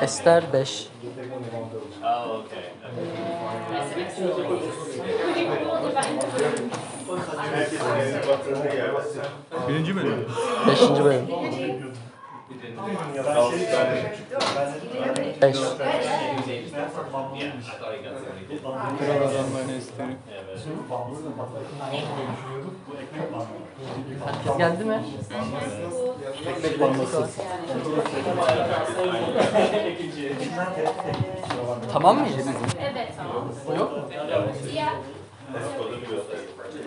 Ester 5. Oh, okay. Birinci bölüm. 5. bölüm. 5. Kral adamların esteri. Herkes geldi mi? Tamam mı bizim? Evet. O yok mu?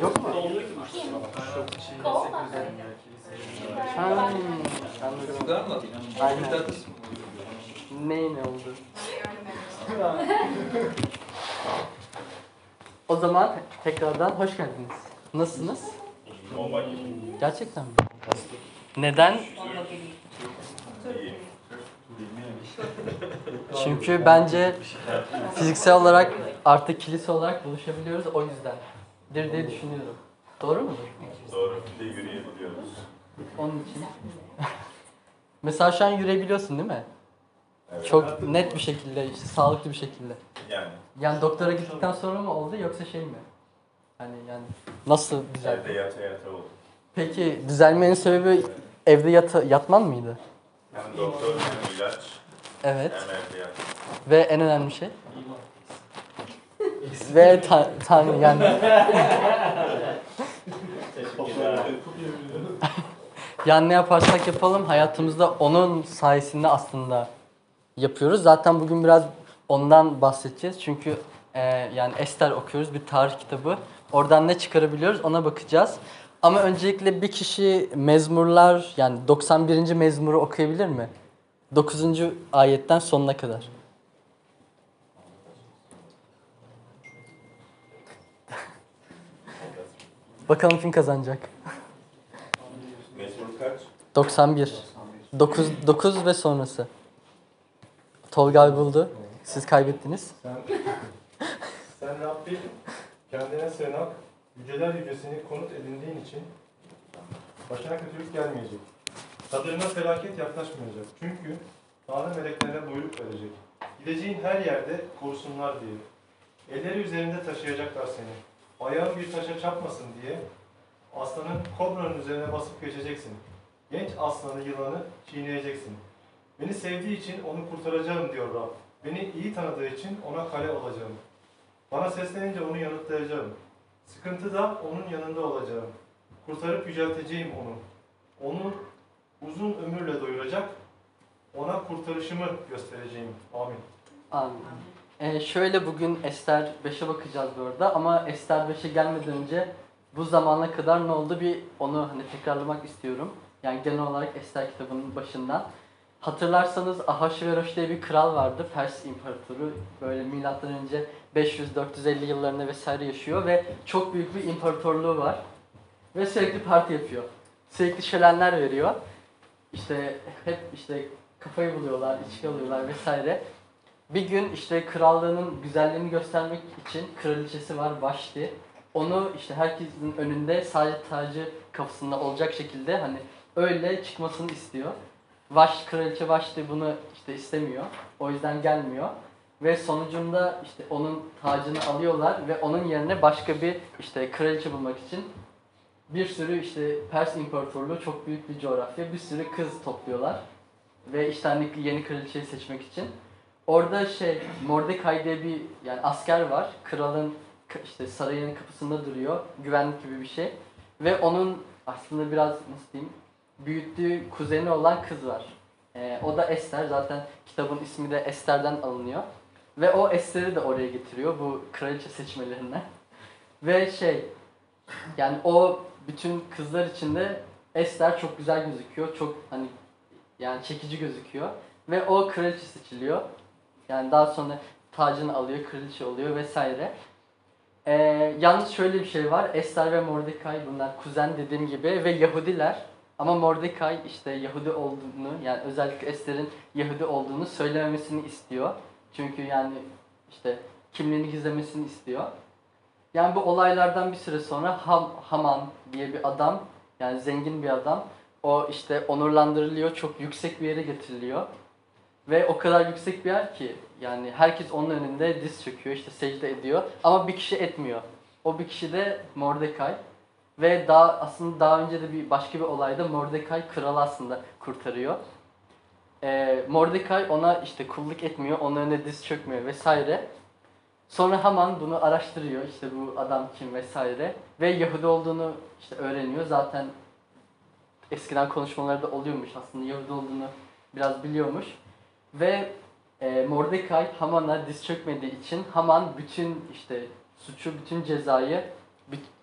Yok mu? kol da. Ha, anladım. Aynen. Ne ne oldu? o zaman tekrardan hoş geldiniz. Nasılsınız? Gerçekten mi? Neden? Çünkü bence fiziksel olarak artık kilise olarak buluşabiliyoruz o yüzden. dir diye düşünüyorum. Doğru mudur? Doğru. Bir de yürüyebiliyoruz. Onun için. Mesela şu an yürüyebiliyorsun değil mi? Çok net bir şekilde, işte sağlıklı bir şekilde. Yani Yani doktora gittikten sonra mı oldu yoksa şey mi? Hani yani nasıl güzel? evde yata yata oldu. Peki düzelmenin sebebi evde yata, yatman mıydı? Hem doktor hem ilaç Evet. hem evde yat. Ve en önemli şey? Ve ta- Tanrı yani. Yani ne yaparsak yapalım hayatımızda onun sayesinde aslında yapıyoruz. Zaten bugün biraz ondan bahsedeceğiz. Çünkü e, yani Ester okuyoruz bir tarih kitabı. Oradan ne çıkarabiliyoruz ona bakacağız. Ama öncelikle bir kişi mezmurlar yani 91. mezmuru okuyabilir mi? 9. ayetten sonuna kadar. Bakalım kim kazanacak. Mezun kaç? 91. 9, 9 ve sonrası. Tolga buldu. Siz kaybettiniz. Sen, sen Rabbim kendine sığınak, yüceler yücesini konut edindiğin için başına kötülük gelmeyecek. Çadırına felaket yaklaşmayacak. Çünkü Tanrı meleklerine buyruk verecek. Gideceğin her yerde korusunlar diye. Elleri üzerinde taşıyacaklar seni. Ayağın bir taşa çarpmasın diye aslanın kobranın üzerine basıp geçeceksin. Genç aslanı yılanı çiğneyeceksin. Beni sevdiği için onu kurtaracağım diyor Rab. Beni iyi tanıdığı için ona kale olacağım. Bana seslenince onu yanıtlayacağım. Sıkıntıda onun yanında olacağım. Kurtarıp yücelteceğim onu. Onu uzun ömürle doyuracak. Ona kurtarışımı göstereceğim. Amin. Amin. Ee, şöyle bugün Ester 5'e bakacağız bu arada ama Ester 5'e gelmeden önce bu zamana kadar ne oldu bir onu hani tekrarlamak istiyorum. Yani genel olarak Ester kitabının başından. Hatırlarsanız Ahasveroş diye bir kral vardı. Pers imparatoru. Böyle milattan önce 500-450 yıllarında vesaire yaşıyor ve çok büyük bir imparatorluğu var. Ve sürekli parti yapıyor. Sürekli şölenler veriyor. İşte hep işte kafayı buluyorlar, içki alıyorlar vesaire. Bir gün işte krallığının güzelliğini göstermek için kraliçesi var Vaşti. Onu işte herkesin önünde sadece tacı kafasında olacak şekilde hani öyle çıkmasını istiyor. Vaş kraliçe Vaşti bunu işte istemiyor. O yüzden gelmiyor. Ve sonucunda işte onun tacını alıyorlar ve onun yerine başka bir işte kraliçe bulmak için bir sürü işte Pers İmparatorluğu çok büyük bir coğrafya. Bir sürü kız topluyorlar. Ve işte hani yeni kraliçeyi seçmek için. Orada şey Mordecai diye bir yani asker var. Kralın işte sarayının kapısında duruyor. Güvenlik gibi bir şey. Ve onun aslında biraz nasıl diyeyim büyüttüğü kuzeni olan kız var. Ee, o da Ester. Zaten kitabın ismi de Ester'den alınıyor. Ve o Ester'i de oraya getiriyor bu kraliçe seçmelerine. Ve şey yani o bütün kızlar içinde Ester çok güzel gözüküyor. Çok hani yani çekici gözüküyor. Ve o kraliçe seçiliyor. Yani daha sonra tacını alıyor, kraliçe oluyor vesaire. Ee, yalnız şöyle bir şey var. Ester ve Mordecai bunlar kuzen dediğim gibi ve Yahudiler. Ama Mordecai işte Yahudi olduğunu yani özellikle Ester'in Yahudi olduğunu söylememesini istiyor. Çünkü yani işte kimliğini gizlemesini istiyor. Yani bu olaylardan bir süre sonra Ham, Haman diye bir adam yani zengin bir adam o işte onurlandırılıyor çok yüksek bir yere getiriliyor. Ve o kadar yüksek bir yer ki yani herkes onun önünde diz çöküyor, işte secde ediyor ama bir kişi etmiyor. O bir kişi de Mordecai. Ve daha aslında daha önce de bir başka bir olayda Mordecai kralı aslında kurtarıyor. Ee, Mordecai ona işte kulluk etmiyor, onun önüne diz çökmüyor vesaire. Sonra Haman bunu araştırıyor işte bu adam kim vesaire ve Yahudi olduğunu işte öğreniyor. Zaten eskiden konuşmalarda oluyormuş aslında Yahudi olduğunu biraz biliyormuş. Ve e, Mordecai Haman'a diz çökmediği için Haman bütün işte suçu, bütün cezayı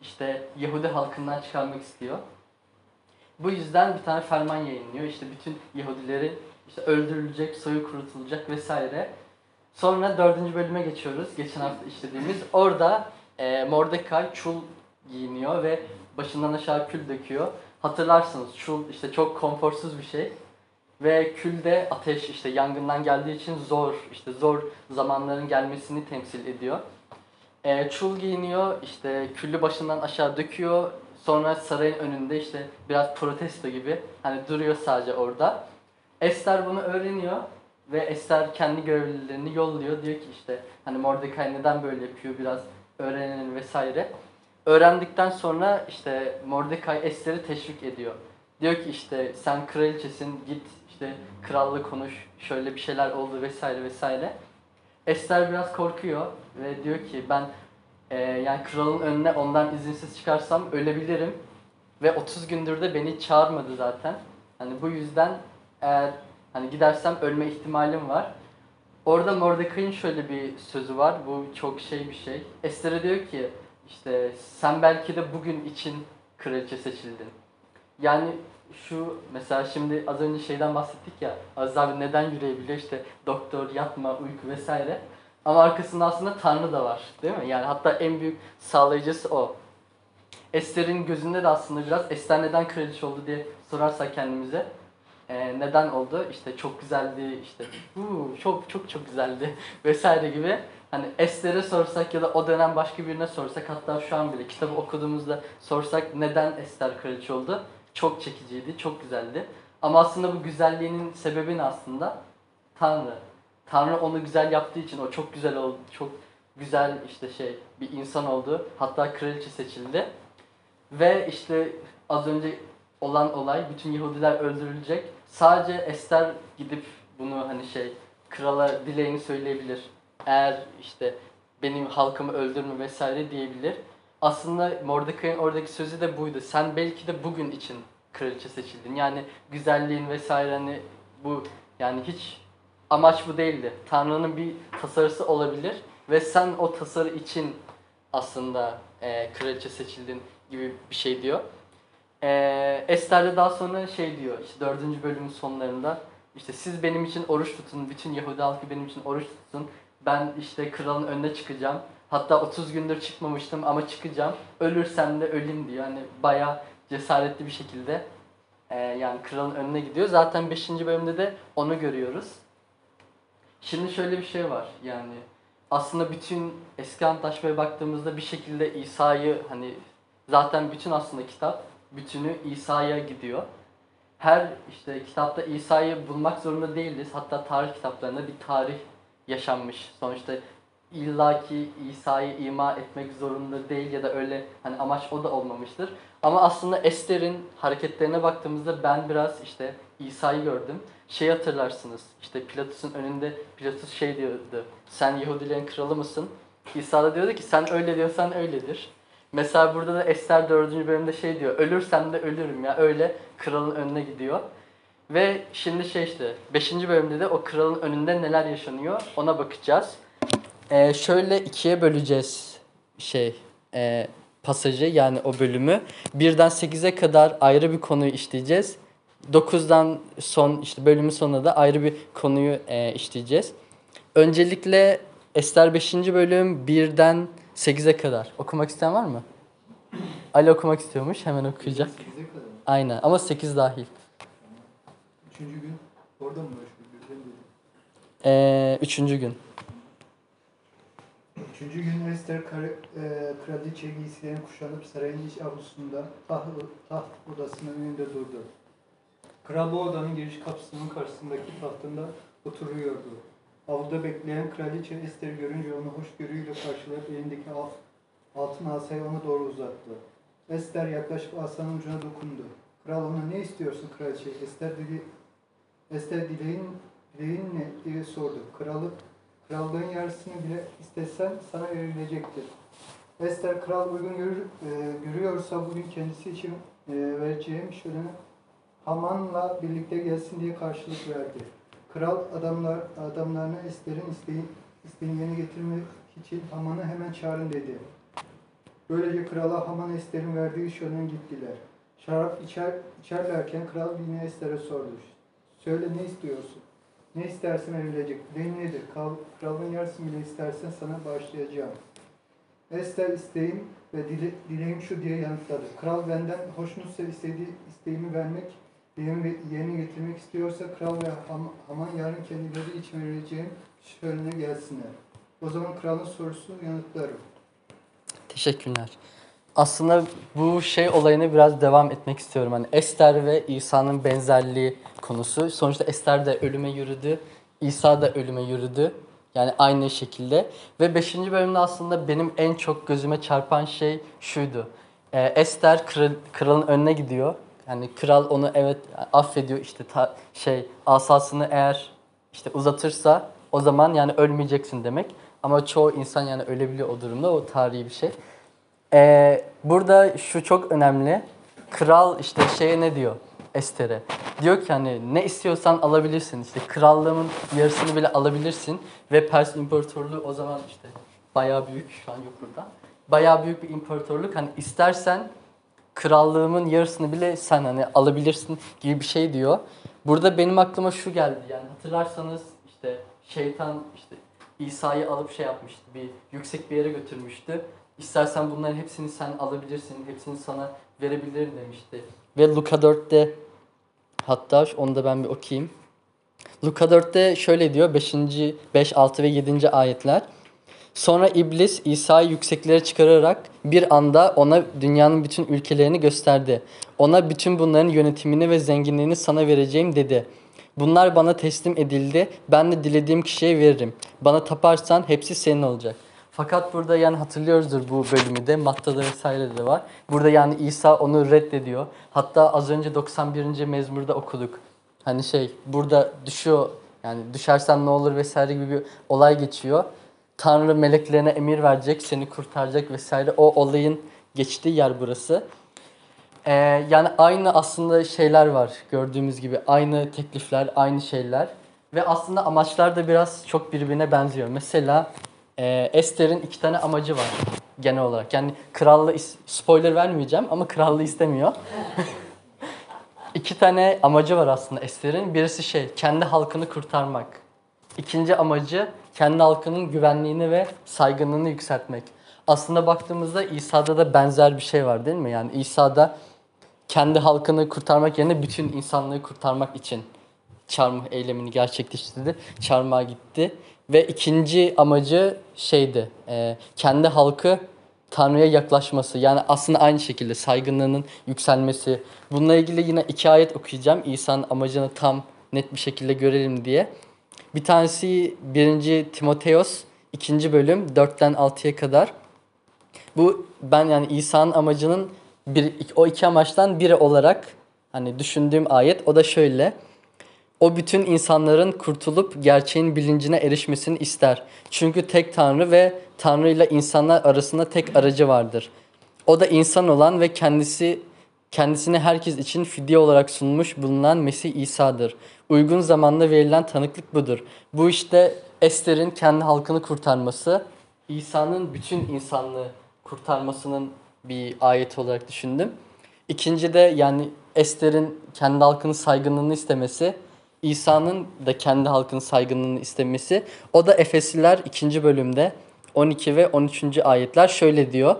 işte Yahudi halkından çıkarmak istiyor. Bu yüzden bir tane ferman yayınlıyor. İşte bütün Yahudileri işte öldürülecek, soyu kurutulacak vesaire. Sonra dördüncü bölüme geçiyoruz. Geçen hafta işlediğimiz. Orada e, Mordecai çul giyiniyor ve başından aşağı kül döküyor. Hatırlarsınız çul işte çok konforsuz bir şey. Ve külde ateş işte yangından geldiği için zor işte zor zamanların gelmesini temsil ediyor. E, çul giyiniyor işte küllü başından aşağı döküyor. Sonra sarayın önünde işte biraz protesto gibi hani duruyor sadece orada. Esther bunu öğreniyor ve Esther kendi görevlilerini yolluyor. Diyor ki işte hani Mordecai neden böyle yapıyor biraz öğrenelim vesaire. Öğrendikten sonra işte Mordecai Esther'i teşvik ediyor. Diyor ki işte sen kraliçesin git işte kralla konuş şöyle bir şeyler oldu vesaire vesaire. Esther biraz korkuyor ve diyor ki ben e, yani kralın önüne ondan izinsiz çıkarsam ölebilirim. Ve 30 gündür de beni çağırmadı zaten. Hani bu yüzden eğer hani gidersem ölme ihtimalim var. Orada Mordecai'nin şöyle bir sözü var. Bu çok şey bir şey. Esther'e diyor ki işte sen belki de bugün için kraliçe seçildin. Yani şu mesela şimdi az önce şeyden bahsettik ya Aziz abi neden yürüyebiliyor işte doktor yatma uyku vesaire. Ama arkasında aslında Tanrı da var değil mi? Yani hatta en büyük sağlayıcısı o. Esther'in gözünde de aslında biraz Esther neden kraliçe oldu diye sorarsak kendimize e, neden oldu? İşte çok güzeldi, işte "Huu, çok çok çok güzeldi vesaire gibi. Hani Esther'e sorsak ya da o dönem başka birine sorsak hatta şu an bile kitabı okuduğumuzda sorsak neden Esther kraliçe oldu? Çok çekiciydi, çok güzeldi. Ama aslında bu güzelliğinin sebebi ne aslında? Tanrı. Tanrı onu güzel yaptığı için o çok güzel oldu, çok güzel işte şey bir insan oldu. Hatta kraliçe seçildi. Ve işte az önce olan olay bütün Yahudiler öldürülecek. Sadece Ester gidip bunu hani şey krala dileğini söyleyebilir. Eğer işte benim halkımı öldürme vesaire diyebilir. Aslında Mordecai'nin oradaki sözü de buydu. Sen belki de bugün için kraliçe seçildin. Yani güzelliğin vesaire hani bu yani hiç amaç bu değildi. Tanrı'nın bir tasarısı olabilir ve sen o tasarı için aslında e, kraliçe seçildin gibi bir şey diyor. E, Esther de daha sonra şey diyor işte dördüncü bölümün sonlarında işte siz benim için oruç tutun, bütün Yahudi halkı benim için oruç tutsun. Ben işte kralın önüne çıkacağım. Hatta 30 gündür çıkmamıştım ama çıkacağım. Ölürsem de öleyim diyor. Yani bayağı cesaretli bir şekilde e, yani kralın önüne gidiyor. Zaten 5. bölümde de onu görüyoruz. Şimdi şöyle bir şey var yani aslında bütün eski antlaşmaya baktığımızda bir şekilde İsa'yı hani zaten bütün aslında kitap bütünü İsa'ya gidiyor. Her işte kitapta İsa'yı bulmak zorunda değiliz. Hatta tarih kitaplarında bir tarih yaşanmış. Sonuçta illaki İsa'yı ima etmek zorunda değil ya da öyle hani amaç o da olmamıştır. Ama aslında Ester'in hareketlerine baktığımızda ben biraz işte İsa'yı gördüm. Şey hatırlarsınız işte Pilatus'un önünde Pilatus şey diyordu. Sen Yahudilerin kralı mısın? İsa da diyordu ki sen öyle diyorsan öyledir. Mesela burada da Ester 4. bölümde şey diyor. Ölürsem de ölürüm ya. Öyle kralın önüne gidiyor. Ve şimdi şey işte 5. bölümde de o kralın önünde neler yaşanıyor ona bakacağız. Ee, şöyle ikiye böleceğiz şey e, pasajı yani o bölümü. Birden 8'e kadar ayrı bir konuyu işleyeceğiz. 9'dan son işte bölümün sonunda da ayrı bir konuyu e, işleyeceğiz. Öncelikle Ester 5. bölüm 1'den 8'e kadar. Okumak isteyen var mı? Ali okumak istiyormuş. Hemen okuyacak. 8'e kadar. Aynen ama 8 dahil. Üçüncü gün orada mı? Birden. Ee, üçüncü gün. Üçüncü gün Ester e, kraliçe giysilerini kuşanıp sarayın iç avlusunda taht, taht odasının önünde durdu. Kral bu odanın giriş kapısının karşısındaki tahtında oturuyordu. Avluda bekleyen kraliçe Ester'i görünce onu hoşgörüyle karşılayıp elindeki al- altın asayı ona doğru uzattı. Ester yaklaşıp asanın ucuna dokundu. Kral ona ne istiyorsun kraliçe? Ester dili, Ester dileğin, dileğin ne diye sordu. Kralı, krallığın yarısını bile istesen sana verilecektir. Ester kral uygun görür, e, görüyorsa bugün kendisi için e, vereceğim şöyle Haman'la birlikte gelsin diye karşılık verdi. Kral adamlar adamlarına Ester'in isteği, isteğini yerine getirmek için Haman'ı hemen çağırın dedi. Böylece krala Haman Ester'in verdiği şölene gittiler. Şarap içer, içerlerken kral yine Ester'e sordu. Söyle ne istiyorsun? Ne istersen verilecek. Dileğin nedir? Kral, kralın yarısını bile istersen sana bağışlayacağım. Ester isteğim ve dile, dileğim şu diye yanıtladı. Kral benden hoşnutsa istediği isteğimi vermek, dileğimi yerine getirmek istiyorsa kral ve Ham- Haman yarın kendileri için vereceğim şöyle gelsinler. O zaman kralın sorusu yanıtlarım. Teşekkürler. Aslında bu şey olayına biraz devam etmek istiyorum. Hani Ester ve İsa'nın benzerliği konusu. Sonuçta Ester de ölüme yürüdü. İsa da ölüme yürüdü. Yani aynı şekilde. Ve 5. bölümde aslında benim en çok gözüme çarpan şey şuydu. Ee, Ester kral, kralın önüne gidiyor. Yani kral onu evet affediyor işte ta- şey asasını eğer işte uzatırsa o zaman yani ölmeyeceksin demek. Ama çoğu insan yani ölebiliyor o durumda. O tarihi bir şey. Ee, burada şu çok önemli. Kral işte şeye ne diyor Ester'e? Diyor ki hani ne istiyorsan alabilirsin. İşte krallığımın yarısını bile alabilirsin. Ve Pers İmparatorluğu o zaman işte bayağı büyük. Şu an yok burada. Bayağı büyük bir imparatorluk. Hani istersen krallığımın yarısını bile sen hani alabilirsin gibi bir şey diyor. Burada benim aklıma şu geldi. Yani hatırlarsanız işte şeytan işte İsa'yı alıp şey yapmıştı. Bir yüksek bir yere götürmüştü. İstersen bunların hepsini sen alabilirsin. Hepsini sana verebilirim demişti. Ve Luka 4'te hatta onu da ben bir okuyayım. Luka 4'te şöyle diyor 5. 5 6 ve 7. ayetler. Sonra iblis İsa'yı yükseklere çıkararak bir anda ona dünyanın bütün ülkelerini gösterdi. Ona bütün bunların yönetimini ve zenginliğini sana vereceğim dedi. Bunlar bana teslim edildi. Ben de dilediğim kişiye veririm. Bana taparsan hepsi senin olacak. Fakat burada yani hatırlıyoruzdur bu bölümü de. Matta'da vesaire de var. Burada yani İsa onu reddediyor. Hatta az önce 91. mezmurda okuduk. Hani şey burada düşüyor yani düşersen ne olur vesaire gibi bir olay geçiyor. Tanrı meleklerine emir verecek, seni kurtaracak vesaire. O olayın geçtiği yer burası. Ee, yani aynı aslında şeyler var gördüğümüz gibi. Aynı teklifler, aynı şeyler. Ve aslında amaçlar da biraz çok birbirine benziyor. Mesela e, Esther'in iki tane amacı var genel olarak. Yani krallığı, is- spoiler vermeyeceğim ama krallığı istemiyor. iki tane amacı var aslında Esther'in. Birisi şey, kendi halkını kurtarmak. İkinci amacı kendi halkının güvenliğini ve saygınlığını yükseltmek. Aslında baktığımızda İsa'da da benzer bir şey var değil mi? Yani İsa'da kendi halkını kurtarmak yerine bütün insanlığı kurtarmak için çarmıh eylemini gerçekleştirdi. Çarmıha gitti. Ve ikinci amacı şeydi, e, kendi halkı Tanrı'ya yaklaşması. Yani aslında aynı şekilde saygınlığının yükselmesi. Bununla ilgili yine iki ayet okuyacağım. İsa'nın amacını tam net bir şekilde görelim diye. Bir tanesi 1. Timoteos 2. bölüm 4'ten 6'ya kadar. Bu ben yani İsa'nın amacının bir, o iki amaçtan biri olarak hani düşündüğüm ayet o da şöyle. O bütün insanların kurtulup gerçeğin bilincine erişmesini ister. Çünkü tek Tanrı ve Tanrı ile insanlar arasında tek aracı vardır. O da insan olan ve kendisi kendisini herkes için fidye olarak sunmuş bulunan Mesih İsa'dır. Uygun zamanda verilen tanıklık budur. Bu işte Ester'in kendi halkını kurtarması, İsa'nın bütün insanlığı kurtarmasının bir ayet olarak düşündüm. İkinci de yani Ester'in kendi halkının saygınlığını istemesi, İsa'nın da kendi halkının saygınlığını istemesi. O da Efesliler 2. bölümde 12 ve 13. ayetler şöyle diyor.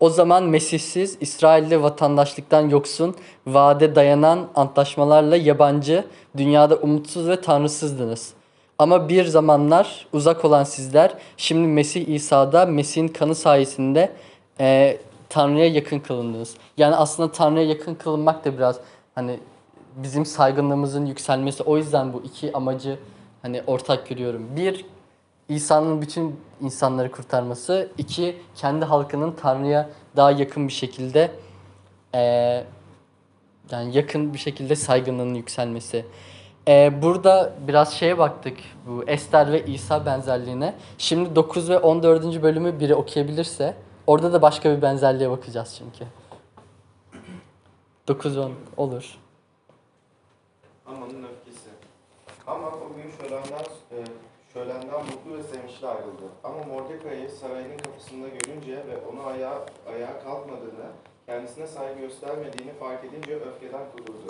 O zaman Mesihsiz, İsrailli vatandaşlıktan yoksun, vaade dayanan antlaşmalarla yabancı, dünyada umutsuz ve tanrısızdınız. Ama bir zamanlar uzak olan sizler, şimdi Mesih İsa'da, Mesih'in kanı sayesinde e, Tanrı'ya yakın kılındınız. Yani aslında Tanrı'ya yakın kılınmak da biraz hani bizim saygınlığımızın yükselmesi. O yüzden bu iki amacı hani ortak görüyorum. Bir, İsa'nın bütün insanları kurtarması. iki kendi halkının Tanrı'ya daha yakın bir şekilde eee, yani yakın bir şekilde saygınlığının yükselmesi. Eee, burada biraz şeye baktık bu Ester ve İsa benzerliğine. Şimdi 9 ve 14. bölümü biri okuyabilirse orada da başka bir benzerliğe bakacağız çünkü. 9 10 olur. Haman'ın öfkesi. Haman o gün şölenden, e, şölenden mutlu ve sevinçli ayrıldı. Ama Mordekai'yi sarayının kapısında görünce ve onu ayağa, ayağa kalkmadığını, kendisine saygı göstermediğini fark edince öfkeden kudurdu.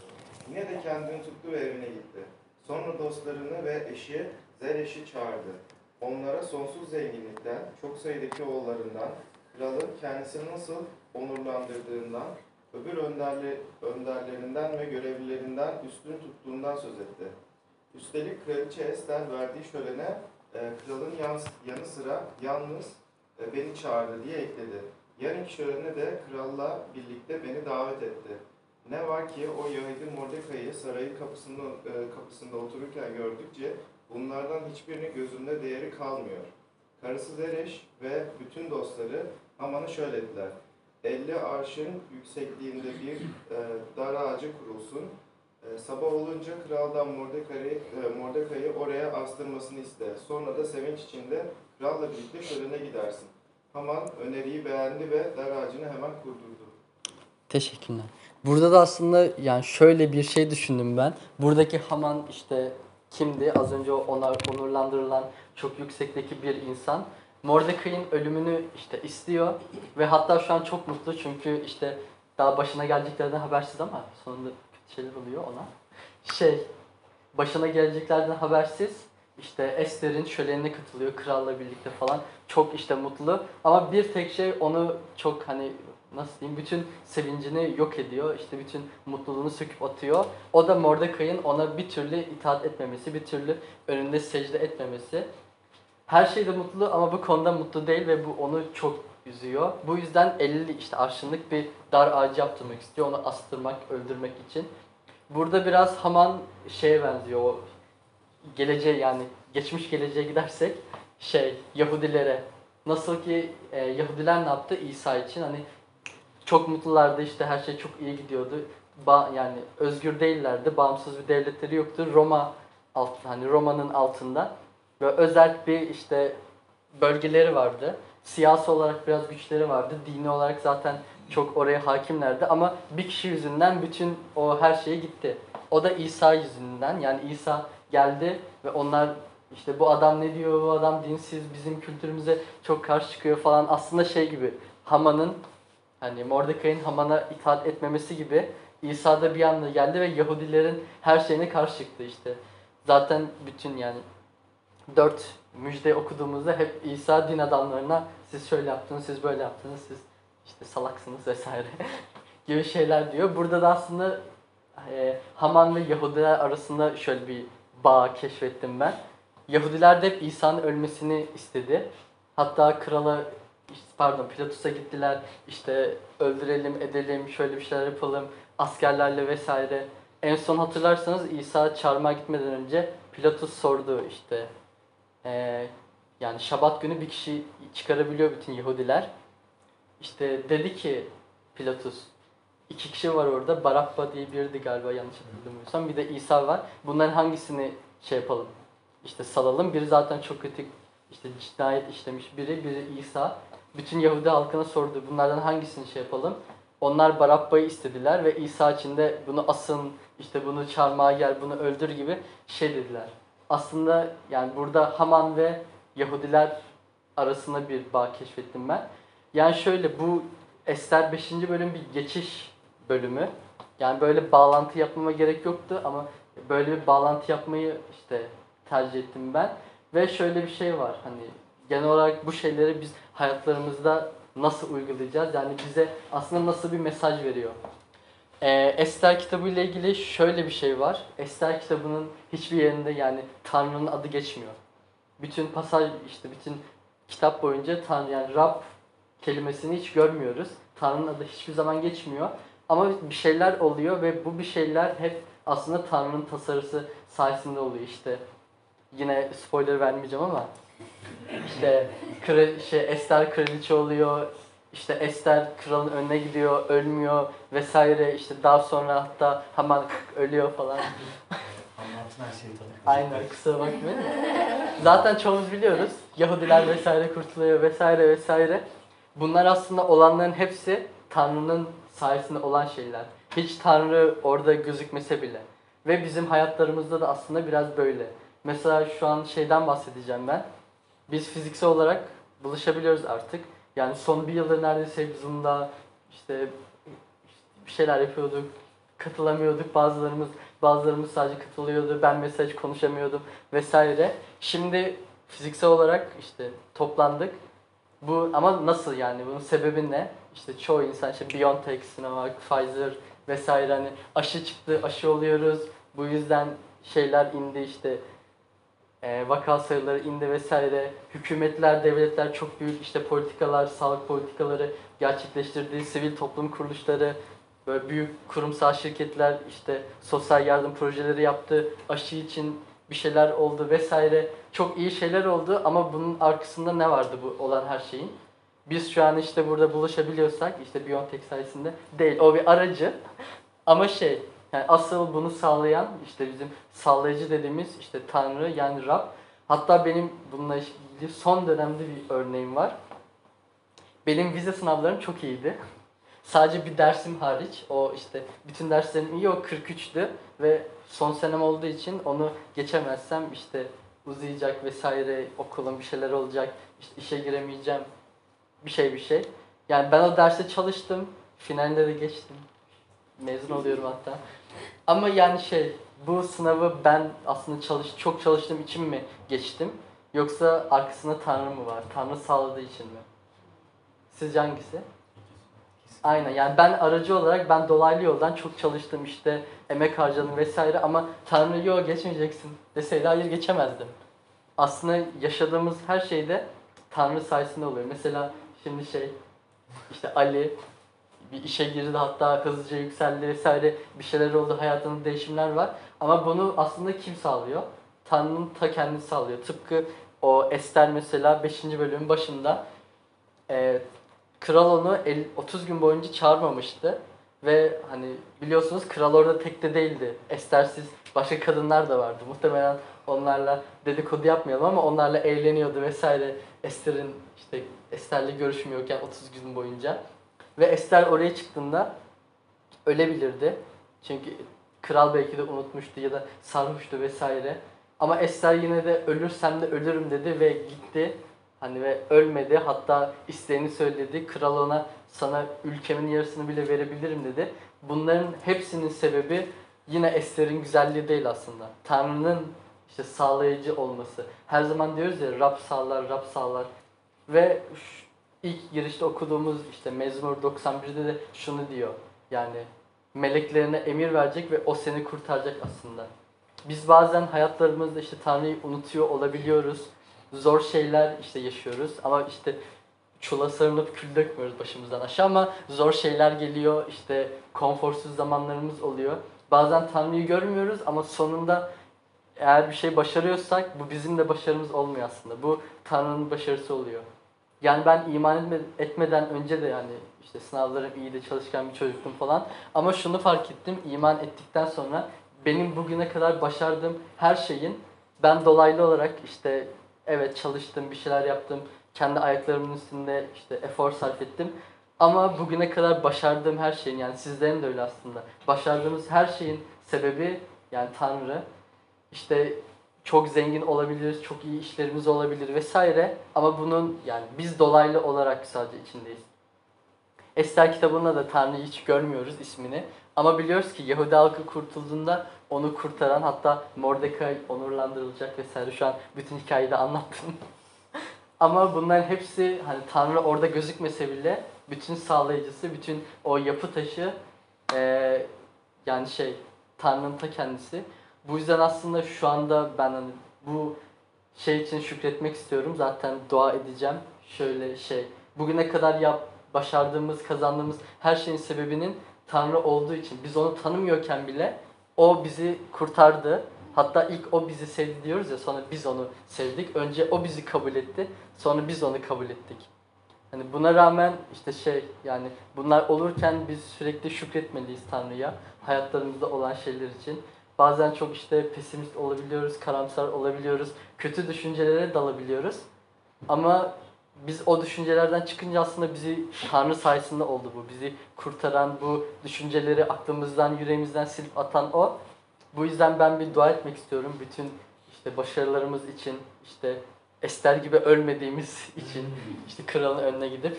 Yine de kendini tuttu ve evine gitti. Sonra dostlarını ve eşi Zereş'i çağırdı. Onlara sonsuz zenginlikten, çok sayıdaki oğullarından, kralın kendisini nasıl onurlandırdığından, öbür önderli, önderlerinden ve görevlilerinden üstün tuttuğundan söz etti. Üstelik Kraliçe Ester verdiği şölene e, kralın yan, yanı sıra yalnız e, beni çağırdı diye ekledi. Yarınki şölene de kralla birlikte beni davet etti. Ne var ki o Yahudi Mordekai'yi sarayın kapısında, e, kapısında otururken gördükçe bunlardan hiçbirinin gözünde değeri kalmıyor. Karısı Zereş ve bütün dostları Haman'ı şöyle dediler. 50 arşın yüksekliğinde bir e, dar ağacı kurulsun. E, sabah olunca kraldan Mordekai'yi e, Mordekai'yi oraya astırmasını iste. Sonra da sevinç içinde kralla birlikte şölene gidersin. Haman öneriyi beğendi ve dar ağacını hemen kurdurdu. Teşekkürler. Burada da aslında yani şöyle bir şey düşündüm ben. Buradaki Haman işte kimdi? Az önce ona onurlandırılan çok yüksekteki bir insan. Mordecai'nin ölümünü işte istiyor ve hatta şu an çok mutlu çünkü işte daha başına geleceklerden habersiz ama sonunda şeyler oluyor ona. Şey, başına geleceklerden habersiz işte Esther'in şölenine katılıyor kralla birlikte falan. Çok işte mutlu ama bir tek şey onu çok hani nasıl diyeyim bütün sevincini yok ediyor. İşte bütün mutluluğunu söküp atıyor. O da Mordecai'nin ona bir türlü itaat etmemesi, bir türlü önünde secde etmemesi. Her şeyde mutlu ama bu konuda mutlu değil ve bu onu çok üzüyor. Bu yüzden 50 işte arşınlık bir dar ağacı yaptırmak istiyor. Onu astırmak, öldürmek için. Burada biraz Haman şeye benziyor. O geleceğe yani geçmiş geleceğe gidersek şey Yahudilere nasıl ki e, Yahudiler ne yaptı İsa için hani çok mutlulardı işte her şey çok iyi gidiyordu. Ba yani özgür değillerdi. Bağımsız bir devletleri yoktu. Roma alt hani Roma'nın altında ve özel bir işte bölgeleri vardı. Siyasi olarak biraz güçleri vardı. Dini olarak zaten çok oraya hakimlerdi ama bir kişi yüzünden bütün o her şey gitti. O da İsa yüzünden. Yani İsa geldi ve onlar işte bu adam ne diyor, bu adam dinsiz, bizim kültürümüze çok karşı çıkıyor falan. Aslında şey gibi Haman'ın hani Mordecai'nin Haman'a itaat etmemesi gibi İsa da bir anda geldi ve Yahudilerin her şeyine karşı çıktı işte. Zaten bütün yani dört müjde okuduğumuzda hep İsa din adamlarına siz şöyle yaptınız, siz böyle yaptınız, siz işte salaksınız vesaire gibi şeyler diyor. Burada da aslında e, Haman ve Yahudiler arasında şöyle bir bağ keşfettim ben. Yahudiler de hep İsa'nın ölmesini istedi. Hatta krala pardon Pilatus'a gittiler işte öldürelim edelim şöyle bir şeyler yapalım askerlerle vesaire. En son hatırlarsanız İsa çarmıha gitmeden önce Pilatus sordu işte eee, yani şabat günü bir kişi çıkarabiliyor bütün Yahudiler. İşte dedi ki Pilatus iki kişi var orada Barabba diye biriydi galiba yanlış hatırlamıyorsam bir de İsa var. Bunların hangisini şey yapalım işte salalım. Biri zaten çok kötü işte cinayet işlemiş biri, biri İsa. Bütün Yahudi halkına sordu. Bunlardan hangisini şey yapalım? Onlar Barabba'yı istediler ve İsa için de bunu asın, işte bunu çarmıha gel, bunu öldür gibi şey dediler. Aslında yani burada Haman ve Yahudiler arasında bir bağ keşfettim ben. Yani şöyle bu Ester 5. bölüm bir geçiş bölümü. Yani böyle bağlantı yapmama gerek yoktu ama böyle bir bağlantı yapmayı işte tercih ettim ben. Ve şöyle bir şey var hani genel olarak bu şeyleri biz hayatlarımızda nasıl uygulayacağız? Yani bize aslında nasıl bir mesaj veriyor? Ee, Ester kitabı ile ilgili şöyle bir şey var. Ester kitabının hiçbir yerinde yani Tanrı'nın adı geçmiyor. Bütün pasaj işte bütün kitap boyunca Tanrı yani Rab kelimesini hiç görmüyoruz. Tanrı'nın adı hiçbir zaman geçmiyor. Ama bir şeyler oluyor ve bu bir şeyler hep aslında Tanrı'nın tasarısı sayesinde oluyor işte. Yine spoiler vermeyeceğim ama işte kra- şey Ester kraliçe oluyor. İşte Ester kralın önüne gidiyor, ölmüyor vesaire. İşte daha sonra hatta hemen ölüyor falan. Anlattın her şeyi tabii. Aynen kusura bakmayın. Zaten çoğumuz biliyoruz. Yahudiler vesaire kurtuluyor vesaire vesaire. Bunlar aslında olanların hepsi Tanrı'nın sayesinde olan şeyler. Hiç Tanrı orada gözükmese bile. Ve bizim hayatlarımızda da aslında biraz böyle. Mesela şu an şeyden bahsedeceğim ben. Biz fiziksel olarak buluşabiliyoruz artık. Yani son bir yıldır neredeyse Zoom'da işte bir şeyler yapıyorduk. Katılamıyorduk bazılarımız. Bazılarımız sadece katılıyordu. Ben mesaj konuşamıyordum vesaire. Şimdi fiziksel olarak işte toplandık. Bu ama nasıl yani? Bunun sebebi ne? İşte çoğu insan işte BioNTech, Sinovac, Pfizer vesaire hani aşı çıktı, aşı oluyoruz. Bu yüzden şeyler indi işte e, vaka sayıları indi vesaire. Hükümetler, devletler çok büyük işte politikalar, sağlık politikaları gerçekleştirdi. Sivil toplum kuruluşları, böyle büyük kurumsal şirketler işte sosyal yardım projeleri yaptı. Aşı için bir şeyler oldu vesaire. Çok iyi şeyler oldu ama bunun arkasında ne vardı bu olan her şeyin? Biz şu an işte burada buluşabiliyorsak işte BioNTech sayesinde değil. O bir aracı. Ama şey yani asıl bunu sağlayan işte bizim sağlayıcı dediğimiz işte Tanrı yani Rab. Hatta benim bununla ilgili son dönemde bir örneğim var. Benim vize sınavlarım çok iyiydi. Sadece bir dersim hariç o işte bütün derslerim iyi o 43'tü ve son senem olduğu için onu geçemezsem işte uzayacak vesaire okulun bir şeyler olacak işte işe giremeyeceğim bir şey bir şey. Yani ben o derste çalıştım finalde de geçtim mezun oluyorum hatta. Ama yani şey bu sınavı ben aslında çalış çok çalıştığım için mi geçtim yoksa arkasında Tanrı mı var? Tanrı sağladığı için mi? Sizce hangisi? Aynen yani ben aracı olarak ben dolaylı yoldan çok çalıştım işte emek harcadım vesaire ama Tanrı yok geçmeyeceksin deseydi hayır geçemezdim. Aslında yaşadığımız her şeyde Tanrı sayesinde oluyor. Mesela şimdi şey işte Ali bir işe girdi hatta hızlıca yükseldi vesaire bir şeyler oldu hayatında değişimler var. Ama bunu aslında kim sağlıyor? Tanrı'nın ta kendisi sağlıyor. Tıpkı o Ester mesela 5. bölümün başında e, kral onu el- 30 gün boyunca çağırmamıştı. Ve hani biliyorsunuz kral orada tek de değildi. Estersiz başka kadınlar da vardı. Muhtemelen onlarla dedikodu yapmayalım ama onlarla eğleniyordu vesaire. Ester'in işte Ester'le görüşmüyorken 30 gün boyunca. Ve Ester oraya çıktığında ölebilirdi. Çünkü kral belki de unutmuştu ya da sarhoştu vesaire. Ama Ester yine de ölürsem de ölürüm dedi ve gitti. Hani ve ölmedi. Hatta isteğini söyledi. Kral ona sana ülkemin yarısını bile verebilirim dedi. Bunların hepsinin sebebi yine Ester'in güzelliği değil aslında. Tanrı'nın işte sağlayıcı olması. Her zaman diyoruz ya Rab sağlar, Rab sağlar. Ve ilk girişte okuduğumuz işte Mezmur 91'de de şunu diyor. Yani meleklerine emir verecek ve o seni kurtaracak aslında. Biz bazen hayatlarımızda işte Tanrı'yı unutuyor olabiliyoruz. Zor şeyler işte yaşıyoruz ama işte çula sarınıp kül dökmüyoruz başımızdan aşağı ama zor şeyler geliyor işte konforsuz zamanlarımız oluyor. Bazen Tanrı'yı görmüyoruz ama sonunda eğer bir şey başarıyorsak bu bizim de başarımız olmuyor aslında. Bu Tanrı'nın başarısı oluyor. Yani ben iman etme- etmeden önce de yani işte sınavlarım iyiydi, çalışkan bir çocuktum falan. Ama şunu fark ettim, iman ettikten sonra benim bugüne kadar başardığım her şeyin ben dolaylı olarak işte evet çalıştım, bir şeyler yaptım, kendi ayaklarımın üstünde işte efor sarf ettim. Ama bugüne kadar başardığım her şeyin yani sizlerin de öyle aslında. Başardığımız her şeyin sebebi yani Tanrı. İşte çok zengin olabiliriz, çok iyi işlerimiz olabilir vesaire. Ama bunun yani biz dolaylı olarak sadece içindeyiz. Ester kitabında da Tanrı'yı hiç görmüyoruz ismini. Ama biliyoruz ki Yahudi halkı kurtulduğunda onu kurtaran hatta Mordecai onurlandırılacak vesaire. Şu an bütün hikayeyi de anlattım. Ama bunların hepsi hani Tanrı orada gözükmese bile bütün sağlayıcısı, bütün o yapı taşı eee, yani şey Tanrı'nın ta kendisi. Bu yüzden aslında şu anda ben hani bu şey için şükretmek istiyorum. Zaten dua edeceğim. Şöyle şey, bugüne kadar yap, başardığımız, kazandığımız her şeyin sebebinin Tanrı olduğu için biz onu tanımıyorken bile o bizi kurtardı. Hatta ilk o bizi sevdi diyoruz ya sonra biz onu sevdik. Önce o bizi kabul etti. Sonra biz onu kabul ettik. Hani buna rağmen işte şey yani bunlar olurken biz sürekli şükretmeliyiz Tanrı'ya hayatlarımızda olan şeyler için. Bazen çok işte pesimist olabiliyoruz, karamsar olabiliyoruz, kötü düşüncelere dalabiliyoruz. Ama biz o düşüncelerden çıkınca aslında bizi Tanrı sayesinde oldu bu. Bizi kurtaran, bu düşünceleri aklımızdan, yüreğimizden silip atan o. Bu yüzden ben bir dua etmek istiyorum. Bütün işte başarılarımız için, işte Ester gibi ölmediğimiz için, işte kralın önüne gidip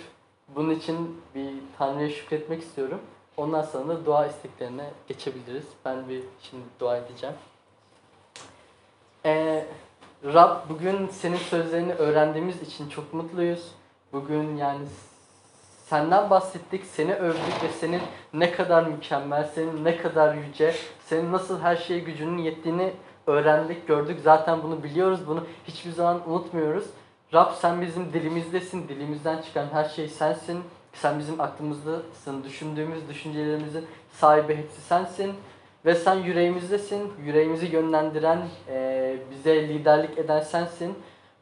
bunun için bir Tanrı'ya şükretmek istiyorum. Ondan sonra dua isteklerine geçebiliriz. Ben bir şimdi dua edeceğim. Ee, Rab bugün senin sözlerini öğrendiğimiz için çok mutluyuz. Bugün yani senden bahsettik, seni övdük ve senin ne kadar mükemmel, senin ne kadar yüce, senin nasıl her şeye gücünün yettiğini öğrendik, gördük. Zaten bunu biliyoruz, bunu hiçbir zaman unutmuyoruz. Rab sen bizim dilimizdesin, dilimizden çıkan her şey sensin. Sen bizim aklımızdasın, düşündüğümüz düşüncelerimizin sahibi hepsi sensin. Ve sen yüreğimizdesin, yüreğimizi yönlendiren, eee, bize liderlik eden sensin.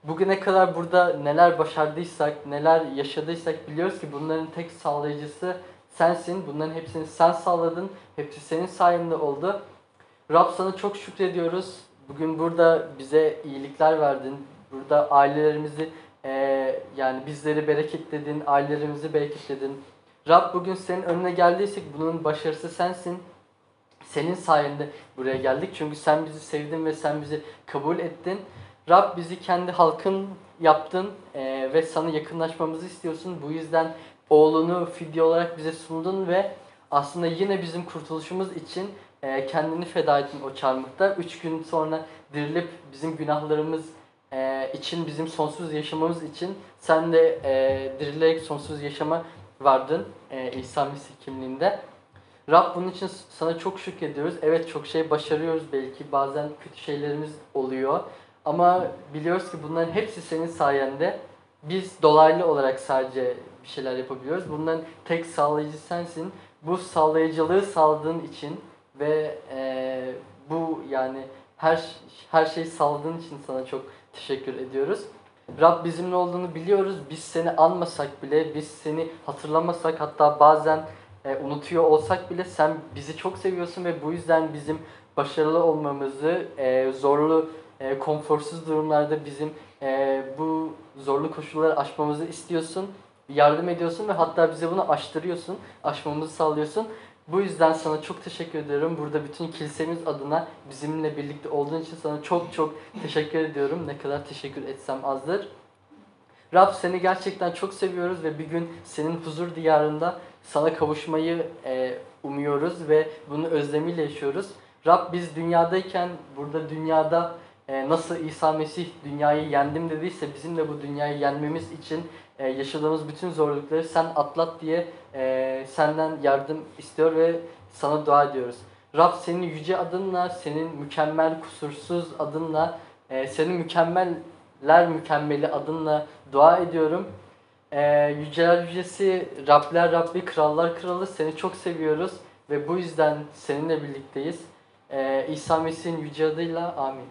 Bugüne kadar burada neler başardıysak, neler yaşadıysak biliyoruz ki bunların tek sağlayıcısı sensin. Bunların hepsini sen sağladın, hepsi senin sayende oldu. Rab sana çok şükrediyoruz. Bugün burada bize iyilikler verdin. Burada ailelerimizi yani bizleri bereketledin, ailelerimizi bereketledin. Rab bugün senin önüne geldiysek bunun başarısı sensin. Senin sayende buraya geldik. Çünkü sen bizi sevdin ve sen bizi kabul ettin. Rab bizi kendi halkın yaptın eee, ve sana yakınlaşmamızı istiyorsun. Bu yüzden oğlunu fidye olarak bize sundun ve aslında yine bizim kurtuluşumuz için eee, kendini feda ettin o çarmıhta. Üç gün sonra dirilip bizim günahlarımız eee, için, bizim sonsuz yaşamamız için sen de eee, dirilerek sonsuz yaşama vardın eee, İsa Mesih kimliğinde. Rab bunun için sana çok şükrediyoruz. Evet çok şey başarıyoruz belki. Bazen kötü şeylerimiz oluyor. Ama biliyoruz ki bunların hepsi senin sayende. Biz dolaylı olarak sadece bir şeyler yapabiliyoruz. Bunların tek sağlayıcı sensin. Bu sağlayıcılığı sağladığın için ve eee, bu yani her her şeyi sağladığın için sana çok teşekkür ediyoruz. Rab bizimle olduğunu biliyoruz. Biz seni anmasak bile, biz seni hatırlamasak hatta bazen e, unutuyor olsak bile sen bizi çok seviyorsun ve bu yüzden bizim başarılı olmamızı e, zorlu, e, konforsuz durumlarda bizim e, bu zorlu koşulları aşmamızı istiyorsun. Yardım ediyorsun ve hatta bize bunu aştırıyorsun, aşmamızı sağlıyorsun. Bu yüzden sana çok teşekkür ediyorum. Burada bütün kilisemiz adına bizimle birlikte olduğun için sana çok çok teşekkür ediyorum. Ne kadar teşekkür etsem azdır. Rab seni gerçekten çok seviyoruz ve bir gün senin huzur diyarında sana kavuşmayı e, umuyoruz ve bunu özlemiyle yaşıyoruz. Rab biz dünyadayken burada dünyada e, nasıl İsa Mesih dünyayı yendim dediyse bizim de bu dünyayı yenmemiz için e, yaşadığımız bütün zorlukları sen atlat diye e, senden yardım istiyor ve sana dua ediyoruz. Rab senin yüce adınla, senin mükemmel kusursuz adınla, e, senin mükemmeller mükemmeli adınla dua ediyorum. Ee, yüceler yücesi, Rabler Rabbi, krallar kralı seni çok seviyoruz ve bu yüzden seninle birlikteyiz. Ee, İsa Mesih'in yüce adıyla amin.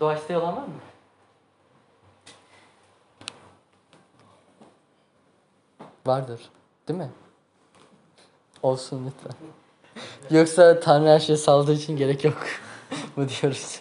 Dua isteği olan var mı? Vardır. Değil mi? Olsun lütfen. Yoksa Tanrı her şeye saldığı için gerek yok. Bu diyoruz.